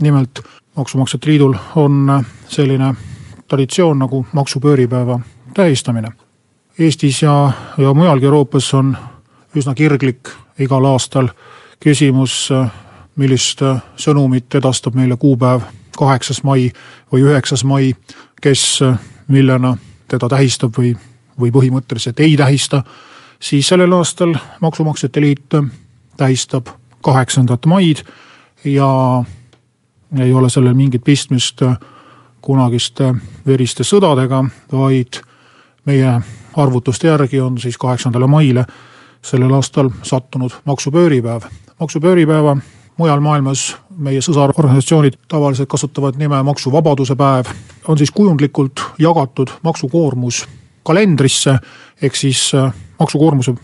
Nimelt Maksumaksjate Liidul on selline traditsioon nagu maksupööripäeva tähistamine. Eestis ja, ja mujalgi Euroopas on üsna kirglik igal aastal küsimus, millist sõnumit edastab meile kuupäev kaheksas mai või üheksas mai, kes millena teda tähistab või, või põhimõtteliselt ei tähista siis sellel aastal Maksumaksjate Liit tähistab kaheksandat maid ja ei ole sellel mingit pistmist kunagiste veriste sõdadega, vaid meie arvutuste järgi on siis kaheksandale maile sellel aastal sattunud maksupööripäev. maksupööripäeva mujal maailmas meie sõsarorganisatsioonid tavaliselt kasutavad nime maksuvabaduse päev, on siis kujundlikult jagatud maksukoormus kalendrisse, ehk siis maksukoormuse,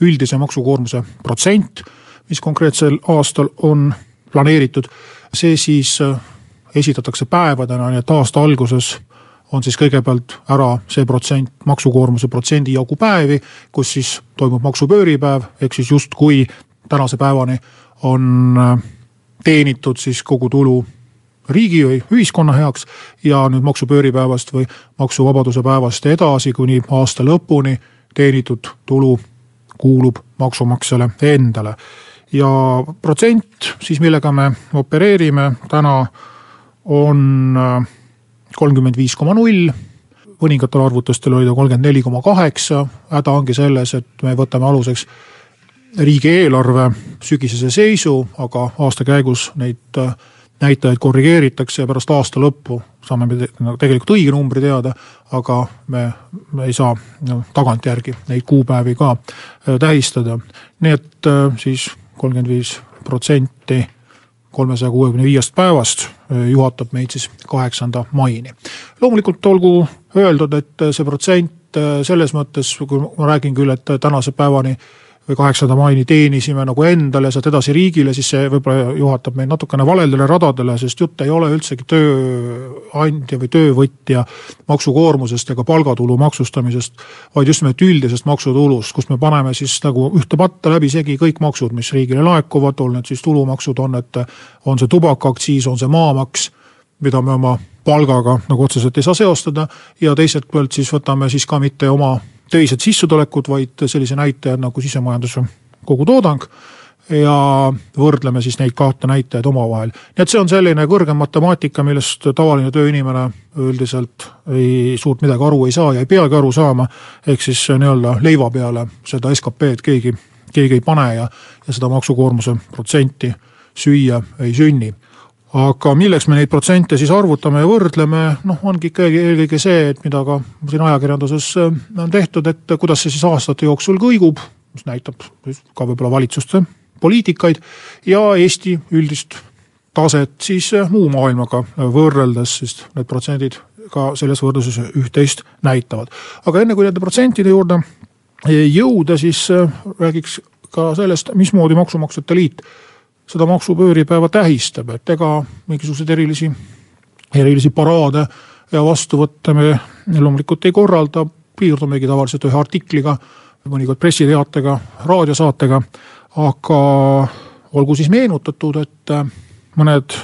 üldise maksukoormuse protsent, mis konkreetsel aastal on planeeritud, see siis äh, esitatakse päevadena, nii et aasta alguses on siis kõigepealt ära see protsent, maksukoormuse protsendi jagu päevi, kus siis toimub maksupööripäev, ehk siis justkui tänase päevani on äh, teenitud siis kogu tulu riigi või ühiskonna heaks ja nüüd maksupööripäevast või maksuvabaduse päevast edasi kuni aasta lõpuni teenitud tulu kuulub maksumaksjale endale. Ja protsent siis, millega me opereerime täna on äh, kolmkümmend viis koma null mõningatel arvutustel oli ta kolmkümmend neli koma kaheksa, häda ongi selles, et me võtame aluseks riigieelarve sügisese seisu, aga aasta käigus neid äh, näitajaid korrigeeritakse ja pärast aasta lõppu saame me tegelikult õige numbri teada, aga me, me ei saa no, tagantjärgi neid kuupäevi ka äh, tähistada. nii et siis kolmkümmend viis protsenti kolmesaja kuuekümne viiest päevast äh, juhatab meid siis kaheksanda maini. loomulikult olgu öeldud, et see protsent selles mõttes, kui ma räägin küll, et tänase päevani või kaheksanda maini teenisime nagu endale, sealt edasi riigile, siis see võib-olla juhatab meid natukene valedele radadele, sest jutt ei ole üldsegi tööandja või töövõtja maksukoormusest ega palgatulu maksustamisest, vaid just nimelt üldisest maksutulust, kus me paneme siis nagu ühte patta läbisegi kõik maksud, mis riigile laekuvad, on need siis tulumaksud, on need, on see tubakaaktsiis, on see maamaks, mida me oma palgaga nagu otseselt ei saa seostada ja teiselt poolt siis võtame siis ka mitte oma töised sissetulekud, vaid sellise näitaja nagu sisemajanduse kogutoodang ja võrdleme siis neid kahte näitajat omavahel. nii et see on selline kõrgem matemaatika, millest tavaline tööinimene üldiselt ei, suurt midagi aru ei saa ja ei peagi aru saama, ehk siis nii-öelda leiva peale seda SKP-d keegi, keegi ei pane ja, ja seda maksukoormuse protsenti süüa ei sünni aga milleks me neid protsente siis arvutame ja võrdleme, noh, ongi ikkagi eelkõige see, et mida ka siin ajakirjanduses äh, on tehtud, et kuidas see siis aastate jooksul kõigub, mis näitab ka võib-olla valitsuste poliitikaid ja Eesti üldist taset siis äh, muu maailmaga võrreldes, siis need protsendid ka selles võrdluses üht-teist näitavad. aga enne kui nende protsentide juurde jõuda, siis äh, räägiks ka sellest, mismoodi Maksumaksjate Liit seda maksupööripäeva tähistab, et ega mingisuguseid erilisi, erilisi paraade ja vastuvõtte me loomulikult ei korralda, piirdumegi tavaliselt ühe artikliga, mõnikord pressiteatega, raadiosaatega, aga olgu siis meenutatud, et mõned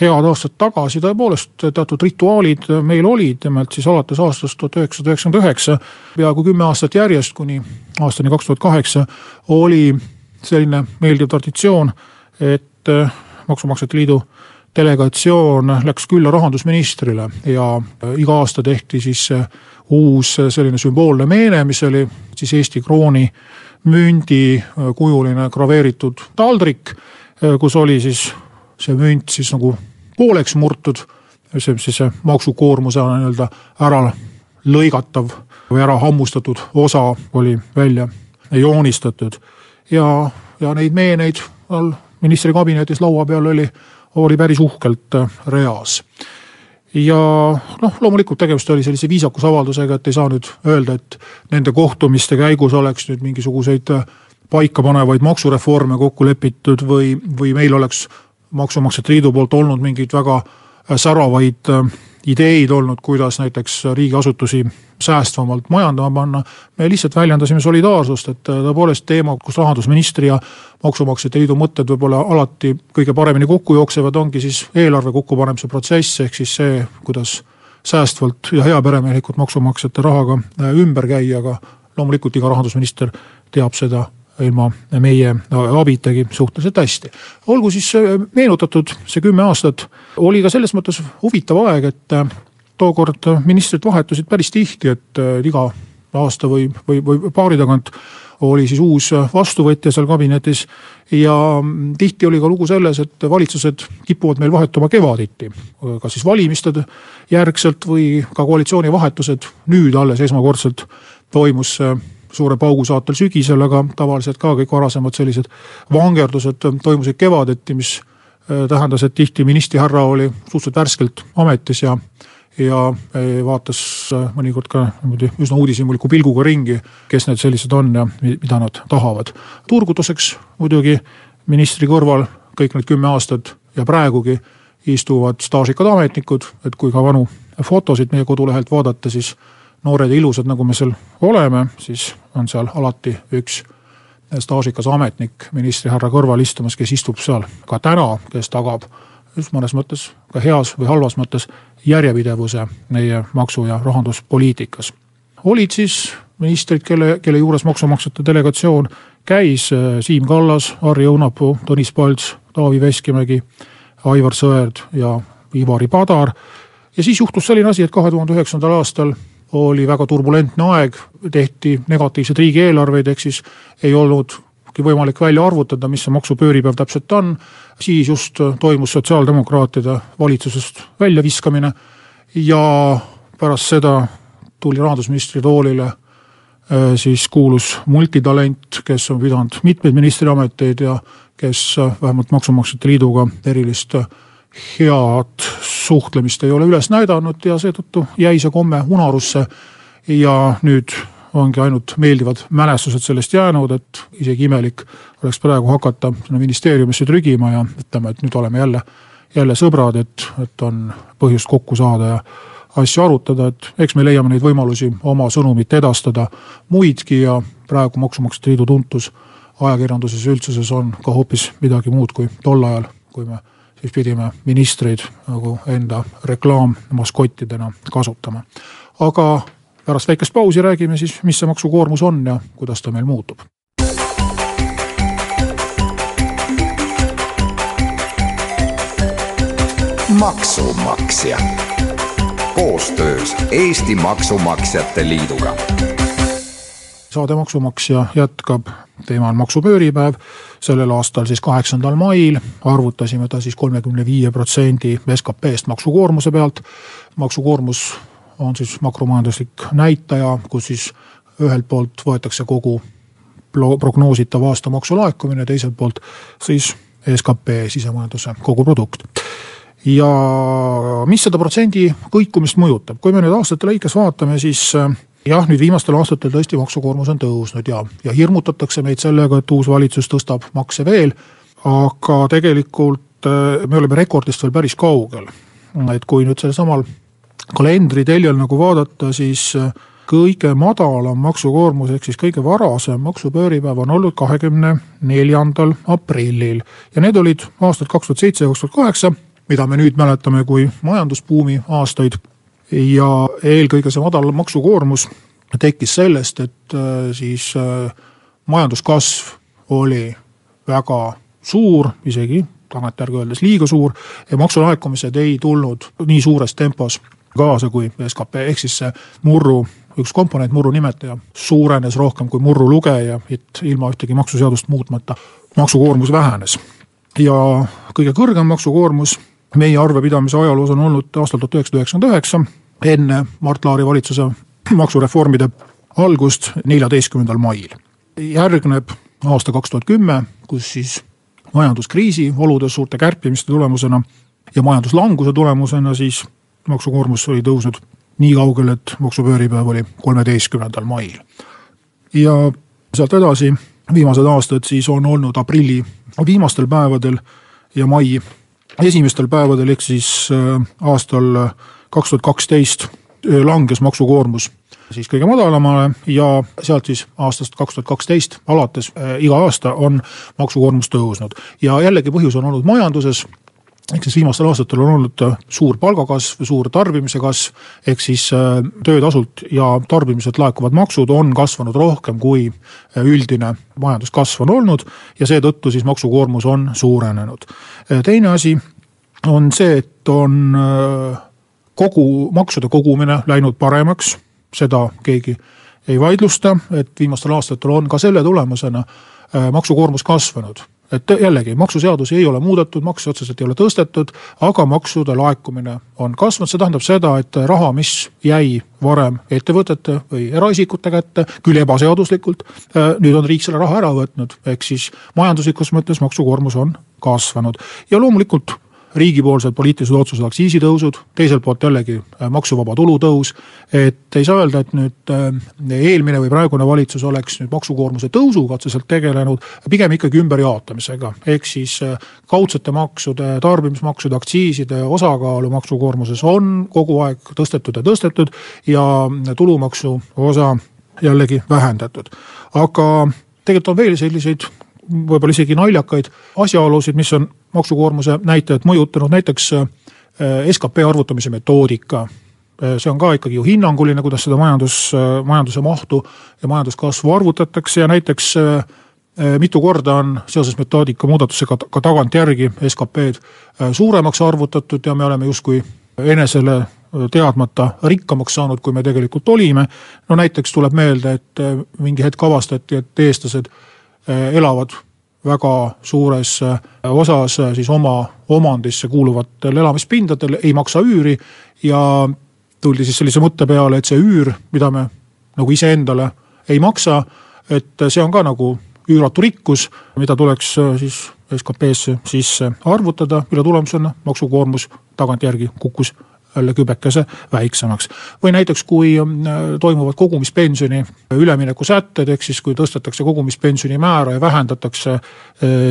head aastad tagasi tõepoolest teatud rituaalid meil olid, nimelt siis alates aastast tuhat üheksasada üheksakümmend üheksa, peaaegu kümme aastat järjest kuni aastani kaks tuhat kaheksa oli selline meeldiv traditsioon et äh, Maksumaksjate Liidu delegatsioon läks külla rahandusministrile ja äh, iga aasta tehti siis äh, uus selline sümboolne meene, mis oli siis Eesti krooni mündi kujuline graveeritud taldrik, kus oli siis see münt siis nagu pooleks murtud, see siis see maksukoormuse nii-öelda ära lõigatav või ära hammustatud osa oli välja joonistatud. Ja, ja neid meeneid all ministri kabinetis laua peal oli, oli päris uhkelt reas. Ja noh, loomulikult tegemist oli sellise viisakusavaldusega, et ei saa nüüd öelda, et nende kohtumiste käigus oleks nüüd mingisuguseid paikapanevaid maksureforme kokku lepitud või, või meil oleks Maksumaksjate Liidu poolt olnud mingeid väga säravaid ideid olnud, kuidas näiteks riigiasutusi säästvamalt majandama panna. me lihtsalt väljendasime solidaarsust, et tõepoolest teema, kus rahandusministri ja Maksumaksjate Liidu mõtted võib-olla alati kõige paremini kokku jooksevad, ongi siis eelarve kokkupanemise protsess, ehk siis see, kuidas säästvalt ja heaperemehelikult maksumaksjate rahaga ümber käia, aga loomulikult iga rahandusminister teab seda ilma meie abitagi suhteliselt hästi. olgu siis äh, meenutatud, see kümme aastat oli ka selles mõttes huvitav aeg, et äh, tookord ministrid vahetusid päris tihti, et äh, iga aasta või, või, või paari tagant oli siis uus vastuvõtja seal kabinetis ja mm, tihti oli ka lugu selles, et valitsused kipuvad meil vahetuma kevaditi. kas siis valimiste järgselt või ka koalitsiooni vahetused nüüd alles esmakordselt toimus suure paugu saatel sügisel, aga tavaliselt ka kõik varasemad sellised vangerdused toimusid kevadeti, mis äh, tähendas, et tihti ministrihärra oli suhteliselt värskelt ametis ja ja äh, vaatas äh, mõnikord ka niimoodi üsna uudishimuliku pilguga ringi, kes need sellised on ja mida nad tahavad. turgutuseks muidugi ministri kõrval kõik need kümme aastat ja praegugi istuvad staažikad ametnikud, et kui ka vanu fotosid meie kodulehelt vaadata, siis noored ja ilusad, nagu me seal oleme, siis on seal alati üks staažikas ametnik ministrihärra kõrval istumas, kes istub seal ka täna, kes tagab just mõnes mõttes ka heas või halvas mõttes järjepidevuse meie maksu- ja rahanduspoliitikas. olid siis ministrid, kelle, kelle juures maksumaksjate delegatsioon käis, Siim Kallas, Harri Õunapuu, Tõnis Palts, Taavi Veskimägi, Aivar Sõerd ja Ivari Padar. ja siis juhtus selline asi, et kahe tuhande üheksandal aastal oli väga turbulentne aeg, tehti negatiivseid riigieelarveid, ehk siis ei olnudki võimalik välja arvutada, mis see maksupööripäev täpselt on. siis just toimus sotsiaaldemokraatide valitsusest väljaviskamine ja pärast seda tuli rahandusministri toolile äh, siis kuulus multitalent, kes on pidanud mitmeid ministriameteid ja kes äh, vähemalt Maksumaksjate Liiduga erilist head suhtlemist ei ole üles näidanud ja seetõttu jäi see komme unarusse. ja nüüd ongi ainult meeldivad mälestused sellest jäänud, et isegi imelik oleks praegu hakata sinna ministeeriumisse trügima ja ütlema, et nüüd oleme jälle, jälle sõbrad, et, et on põhjust kokku saada ja asju arutada, et eks me leiame neid võimalusi oma sõnumit edastada muidki ja praegu Maksumaksjate Liidu tuntus ajakirjanduses ja üldsuses on ka hoopis midagi muud kui tol ajal, kui me siis pidime ministreid nagu enda reklaammaskottidena kasutama. aga pärast väikest pausi räägime siis, mis see maksukoormus on ja kuidas ta meil muutub. maksumaksja koostöös Eesti Maksumaksjate Liiduga saade Maksumaksja jätkab, teema on maksupööripäev, sellel aastal siis kaheksandal mail arvutasime ta siis kolmekümne viie protsendi SKP-st maksukoormuse pealt. maksukoormus on siis makromajanduslik näitaja, kus siis ühelt poolt võetakse kogu prognoositav aasta maksulaekumine, teiselt poolt siis SKP, sisemajanduse koguprodukt ja mis seda protsendi kõikumist mõjutab, kui me nüüd aastate lõikes vaatame, siis jah, nüüd viimastel aastatel tõesti maksukoormus on tõusnud ja, ja hirmutatakse meid sellega, et uus valitsus tõstab makse veel. aga tegelikult äh, me oleme rekordist veel päris kaugel. et kui nüüd selsamal kalendriteljel nagu vaadata, siis äh, kõige madalam maksukoormus ehk siis kõige varasem maksupööripäev on olnud kahekümne neljandal aprillil. Ja need olid aastad kaks tuhat seitse ja kaks tuhat kaheksa, mida me nüüd mäletame kui majandusbuumi aastaid. Ja eelkõige see madal maksukoormus tekkis sellest, et äh, siis äh, majanduskasv oli väga suur, isegi tagantjärgi öeldes liiga suur ja maksulaekumised ei tulnud nii suures tempos kaasa kui skp, ehk siis see murru üks komponent, murru nimetaja, suurenes rohkem kui murru lugeja, et ilma ühtegi maksuseadust muutmata maksukoormus vähenes. ja kõige kõrgem maksukoormus meie arvepidamise ajaloos on olnud aastal tuhat üheksasada üheksakümmend üheksa, enne Mart Laari valitsuse maksureformide algust neljateistkümnendal mail. järgneb aasta kaks tuhat kümme, kus siis majanduskriisi oludes suurte kärpimiste tulemusena ja majanduslanguse tulemusena siis maksukoormus oli tõusnud nii kaugele, et maksupööripäev oli kolmeteistkümnendal mail. ja sealt edasi viimased aastad siis on olnud aprilli viimastel päevadel ja mai esimestel päevadel ehk siis äh, aastal kaks tuhat kaksteist äh, langes maksukoormus siis kõige madalamale ja sealt siis aastast kaks tuhat kaksteist alates äh, iga aasta on maksukoormus tõusnud. ja jällegi põhjus on olnud majanduses ehk siis viimastel aastatel on olnud äh, suur palgakasv, suur tarbimise kasv, ehk siis äh, töötasult ja tarbimiselt laekuvad maksud on kasvanud rohkem, kui äh, üldine majanduskasv on olnud ja seetõttu siis maksukoormus on suurenenud. teine asi on see, et on kogu, maksude kogumine läinud paremaks, seda keegi ei vaidlusta, et viimastel aastatel on ka selle tulemusena maksukoormus kasvanud et jällegi, maksuseadusi ei ole muudetud, makse otseselt ei ole tõstetud, aga maksude laekumine on kasvanud, see tähendab seda, et raha, mis jäi varem ettevõtete või eraisikute kätte, küll ebaseaduslikult, nüüd on riik selle raha ära võtnud, ehk siis majanduslikus mõttes maksukoormus on kasvanud. Ja loomulikult riigipoolsed poliitilised otsused, aktsiisitõusud, teiselt poolt jällegi äh, maksuvaba tulu tõus. et ei saa öelda, et nüüd äh, eelmine või praegune valitsus oleks nüüd maksukoormuse tõusuga otseselt tegelenud, pigem ikkagi ümberjaotamisega, ehk siis äh, kaudsete maksude, tarbimismaksude, aktsiiside osakaalu maksukoormuses on kogu aeg tõstetud ja tõstetud ja tulumaksu osa jällegi vähendatud. aga tegelikult on veel selliseid võib-olla isegi naljakaid asjaolusid, mis on maksukoormuse näitajat mõjutanud, näiteks äh, skp arvutamise metoodika. Äh, see on ka ikkagi ju hinnanguline, kuidas seda majandus, äh, majanduse mahtu ja majanduskasvu arvutatakse ja näiteks mitu korda on seoses metoodika muudatusega ka tagantjärgi SKP-d suuremaks arvutatud ja me oleme justkui enesele teadmata rikkamaks saanud, kui me tegelikult olime. no näiteks tuleb meelde, et mingi hetk avastati, et eestlased elavad väga suures eh, osas eh, siis oma omandisse kuuluvatel elamispindadel, ei maksa üüri ja tuldi siis sellise mõtte peale, et see üür, mida me nagu iseendale ei maksa, et see on ka nagu üüratu rikkus, mida tuleks siis SKP-sse sisse arvutada, mille tulemusena maksukoormus tagantjärgi kukkus jälle kübekese väiksemaks. või näiteks, kui äh, toimuvad kogumispensioni üleminekusätted, ehk siis kui tõstetakse kogumispensioni määra ja vähendatakse äh,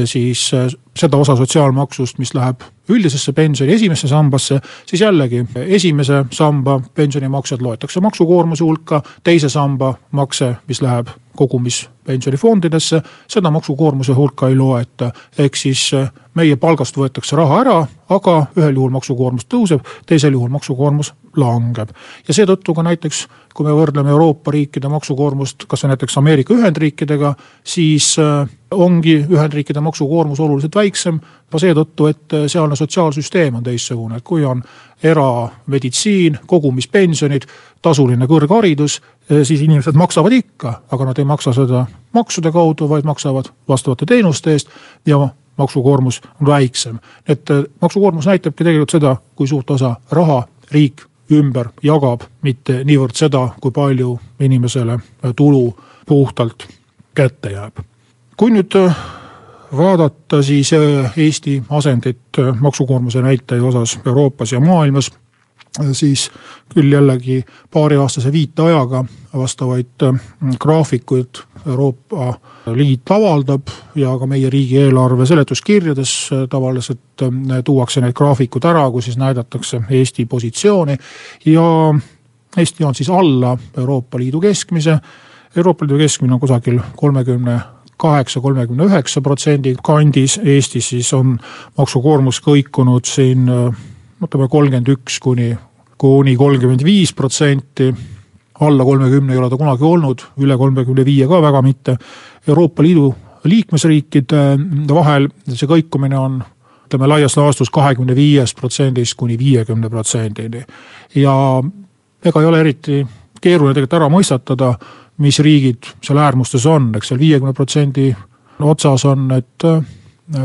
siis äh, seda osa sotsiaalmaksust, mis läheb üldisesse pensioni esimesse sambasse, siis jällegi esimese samba pensionimaksed loetakse maksukoormuse hulka, teise samba makse, mis läheb kogumispensionifondidesse, seda maksukoormuse hulka ei loeta. ehk siis meie palgast võetakse raha ära, aga ühel juhul maksukoormus tõuseb, teisel juhul maksukoormus langeb. ja seetõttu ka näiteks, kui me võrdleme Euroopa riikide maksukoormust kas või näiteks Ameerika Ühendriikidega, siis äh, ongi Ühendriikide maksukoormus oluliselt väiksem. juba seetõttu, et äh, sealne sotsiaalsüsteem on teistsugune, et kui on erameditsiin, kogumispensionid, tasuline kõrgharidus, äh, siis inimesed maksavad ikka, aga nad ei maksa seda maksude kaudu, vaid maksavad vastavate teenuste eest ja maksukoormus on väiksem. et maksukoormus näitabki tegelikult seda, kui suurt osa raha riik ümber jagab, mitte niivõrd seda, kui palju inimesele tulu puhtalt kätte jääb. kui nüüd äh, vaadata siis äh, Eesti asendit äh, maksukoormuse näitaja osas Euroopas ja maailmas siis küll jällegi paariaastase viiteajaga vastavaid äh, graafikuid Euroopa Liit avaldab ja ka meie riigieelarve seletuskirjades äh, tavaliselt äh, tuuakse need graafikud ära, kus siis näidatakse Eesti positsiooni ja Eesti on siis alla Euroopa Liidu keskmise. Euroopa Liidu keskmine on kusagil kolmekümne kaheksa, kolmekümne üheksa protsendi kandis, Eestis siis on maksukoormus kõikunud siin ütleme kolmkümmend üks kuni, kuni kolmkümmend viis protsenti. alla kolmekümne ei ole ta kunagi olnud, üle kolmekümne viie ka väga mitte. Euroopa Liidu liikmesriikide vahel see kõikumine on ütleme laias laastus kahekümne viiest protsendist kuni viiekümne protsendini. ja ega ei ole eriti keeruline tegelikult ära mõistatada, mis riigid seal äärmustes on, eks seal viiekümne protsendi otsas on need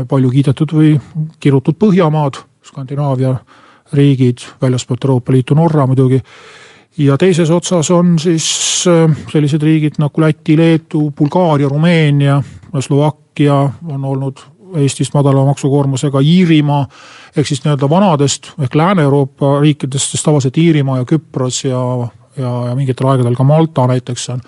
palju kiidetud või kirutud Põhjamaad, Skandinaavia riigid, väljaspoolt Euroopa Liitu Norra muidugi. ja teises otsas on siis äh, sellised riigid nagu Läti, Leedu, Bulgaaria, Rumeenia, Slovakkia on olnud Eestist madalama maksukoormusega Iirimaa, ehk siis nii-öelda vanadest ehk Lääne-Euroopa riikidest, siis tavaliselt Iirimaa ja Küpros ja, ja, ja mingitel aegadel ka Malta näiteks on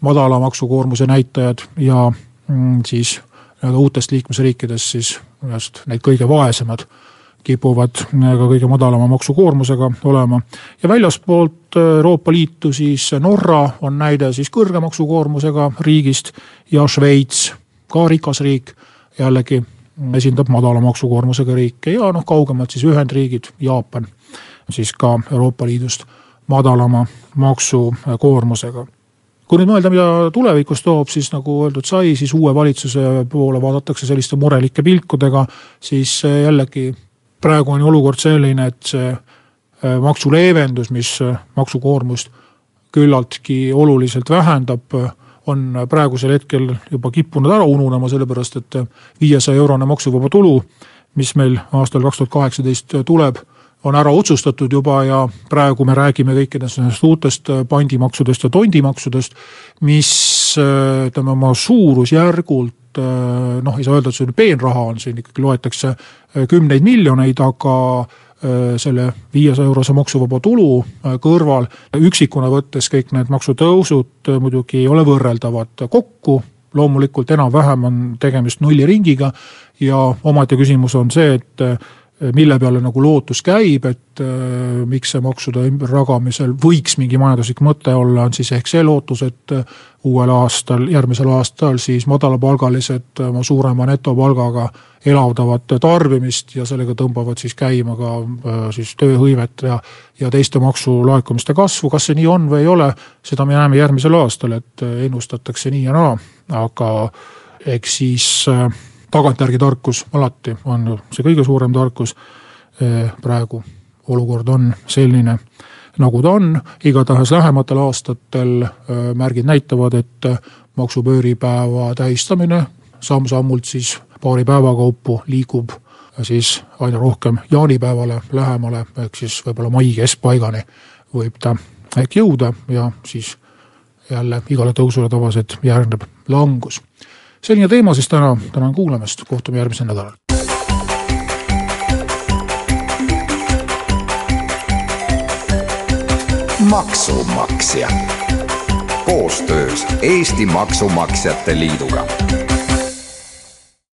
madala maksukoormuse näitajad ja mm, siis nii-öelda uutest liikmesriikidest siis just need kõige vaesemad kipuvad ka kõige madalama maksukoormusega olema. ja väljaspoolt Euroopa Liitu siis Norra on näide siis kõrge maksukoormusega riigist ja Šveits, ka rikas riik, jällegi esindab madala maksukoormusega riike ja noh, kaugemalt siis Ühendriigid, Jaapan, siis ka Euroopa Liidust madalama maksukoormusega kui nüüd mõelda, mida tulevikus toob, siis nagu öeldud sai, siis uue valitsuse poole vaadatakse selliste murelike pilkudega, siis jällegi praegu on ju olukord selline, et see äh, maksuleevendus, mis äh, maksukoormust küllaltki oluliselt vähendab, on praegusel hetkel juba kippunud ära ununema, sellepärast et viiesaja eurone maksuvaba tulu, mis meil aastal kaks tuhat kaheksateist tuleb, on ära otsustatud juba ja praegu me räägime kõikidest nendest uutest pandimaksudest ja tondimaksudest, mis ütleme oma suurusjärgult noh, ei saa öelda, et see peenraha on, siin ikkagi loetakse kümneid miljoneid, aga selle viiesaja eurose maksuvaba tulu kõrval üksikuna võttes kõik need maksutõusud muidugi ei ole võrreldavad kokku, loomulikult enam-vähem on tegemist nulliringiga ja omaette küsimus on see, et mille peale nagu lootus käib, et äh, miks see maksude ümberjagamisel võiks mingi majanduslik mõte olla, on siis ehk see lootus, et äh, uuel aastal, järgmisel aastal siis madalapalgalised oma suurema netopalgaga elavdavad tarbimist ja sellega tõmbavad siis käima ka äh, siis tööhõivet ja, ja teiste maksulaekumiste kasvu, kas see nii on või ei ole, seda me näeme järgmisel aastal, et ennustatakse nii ja naa, aga eks siis äh, tagantjärgi tarkus alati on ju see kõige suurem tarkus. praegu olukord on selline, nagu ta on, igatahes lähematel aastatel märgid näitavad, et maksupööripäeva tähistamine samm-sammult siis paari päeva kaupu liigub siis aina rohkem jaanipäevale lähemale, ehk siis võib-olla mai keskpaigani võib ta ehk jõuda ja siis jälle igale tõusule tavaliselt järgneb langus selline teema siis täna, tänan kuulamast, kohtume järgmisel nädalal. maksumaksja. Koostöös Eesti Maksumaksjate Liiduga